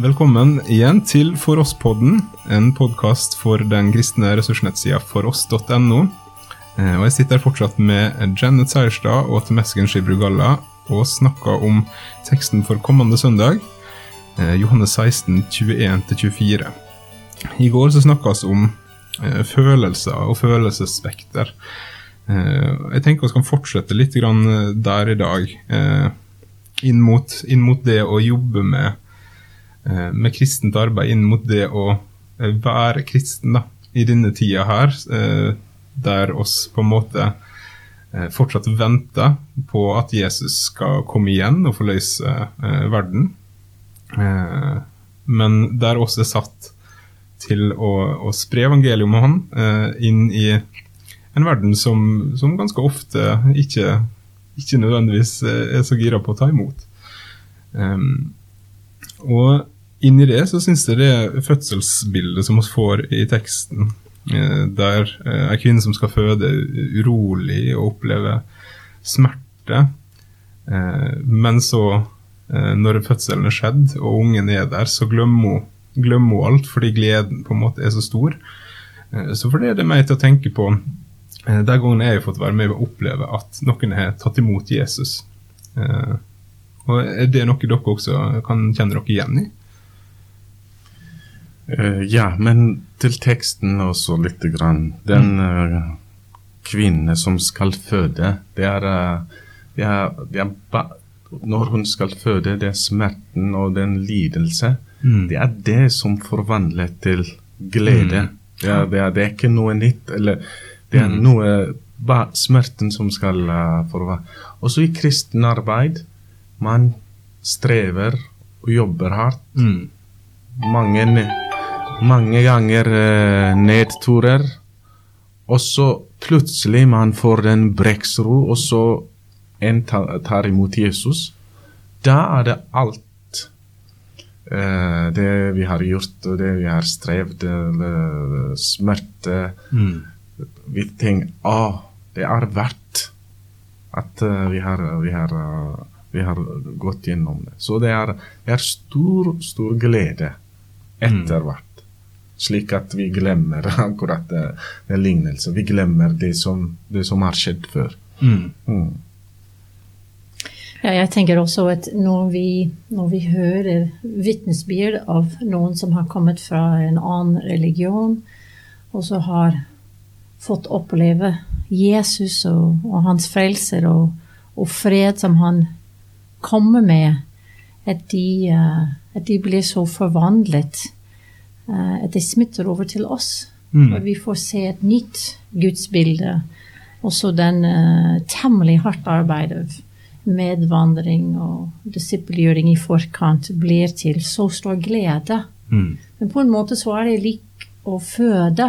Velkommen igjen til For oss-podden, en podkast for den kristne ressursnettsida foross.no. Eh, og Jeg sitter fortsatt med Janet Seierstad og Temesgen Skibrugalla og snakker om teksten for kommende søndag, eh, Johannes 16, 21-24. I går så snakka vi om eh, følelser og følelsesspekter. Jeg tenker vi kan fortsette litt der i dag, inn mot, inn mot det å jobbe med med kristent arbeid inn mot det å eh, være kristen da, i denne tida her, eh, der oss på en måte fortsatt venter på at Jesus skal komme igjen og forløse verden. Men der oss er satt til å, å spre evangeliet om han inn i en verden som, som ganske ofte ikke, ikke, nødvendigvis er så gira på å ta imot. Um, og inni det så syns jeg det fødselsbildet som vi får i teksten, eh, der ei eh, kvinne som skal føde, urolig og oppleve smerte, eh, men så, når fødselen er skjedd og ungen er der, så glemmer hun, glemmer hun alt fordi gleden på en måte er så stor. Så for det er det meg til å tenke på de gangene jeg har fått være med og oppleve at noen har tatt imot Jesus. Og Er det noe dere også kan kjenne dere igjen i? Uh, ja, men til teksten også lite grann. Den uh, kvinne som skal føde, det er, uh, det er, det er Når hun skal føde, det er smerten og den lidelse. Mm. Det er det som forvandler til glede. Mm. Det, er, det, det, er, ikke noe nytt. Eller det er mm. noe ba, smerten som skal uh, forvandle. Også i kristen arbeid. Man strever og jobber hardt. Mm. Mange mange ganger eh, nedturer. Og så plutselig man får en breksro, og så en tar imot Jesus. Da er det alt eh, det vi har gjort, og det vi har strevd, eller smerte mm. Vi tenker ah, det er verdt at uh, vi, har, vi, har, uh, vi, har, gått gjennom det. Så det er, det er stor, stor glede etter hvert. Slik at vi glemmer akkurat det, det lignelsen. Vi glemmer det som, det som har skjedd før. Mm. Mm. Ja, jeg tenker også at når vi, når vi hører vitnesbyrd av noen som har kommet fra en annen religion, og så har fått oppleve Jesus og, og hans frelser og, og, fred som han kommer med, at de, uh, at de blir så forvandlet Eh, det smitter over til oss. Mm. Og vi får se et nytt gudsbilde. Også den uh, temmelig hardt arbeidet medvandring og disippelgjøring i forkant blir til så stor glede. Mm. Men på en måte så er det lik å føde.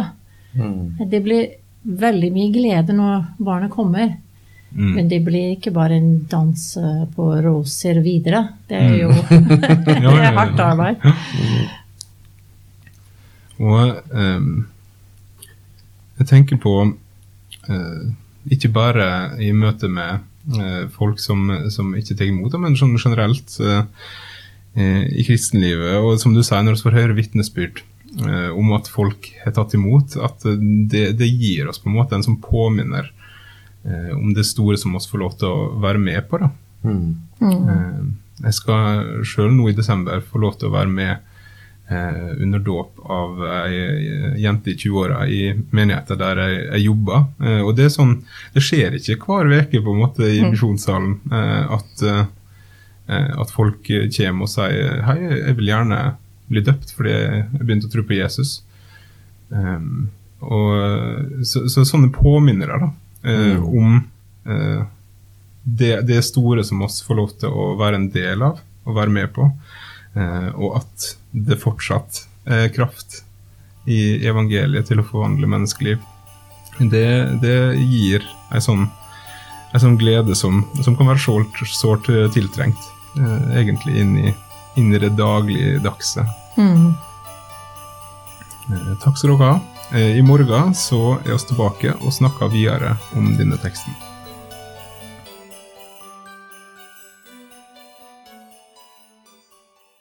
Mm. Det blir veldig mye glede når barnet kommer. Mm. Men det blir ikke bare en dans eh, på roser videre. Det er jo mm. det er hardt arbeid. Og um, jeg tenker på uh, ikke bare i møte med uh, folk som, som, ikke tar imot det, men sånn generelt uh, i kristenlivet. Og som du sier, når vi får høre vitnesbyrd om at folk har tatt imot, at det, det, gir oss på en måte en som påminner om det store som vi får lov til å være med på. da. Mm. Mm. Jeg skal sjøl nå i desember få lov til å være med eh, under dåp av ei jente i 20-åra i menigheten der jeg, jeg jobber. Eh, og det er sånn, det skjer ikke hver uke på en måte i mm. misjonssalen eh, at, eh, at folk kommer og sier hei, jeg vil gjerne bli døpt fordi jeg begynte å tro på Jesus. Um, og, så, så, sånne påminnere da, eh, mm. om eh, det, det, store som oss får lov til å være en del av og være med på. Eh, og at det fortsatt er kraft i evangeliet til å forvandle menneskeliv. Det, det gir en sånn, sånn glede som, som, kan være sårt, sårt tiltrengt, eh, egentlig, inn i, inn i det dagligdagse. Mm. Eh, takk skal dere ha. I morgen så er vi tilbake og snakker videre om denne teksten.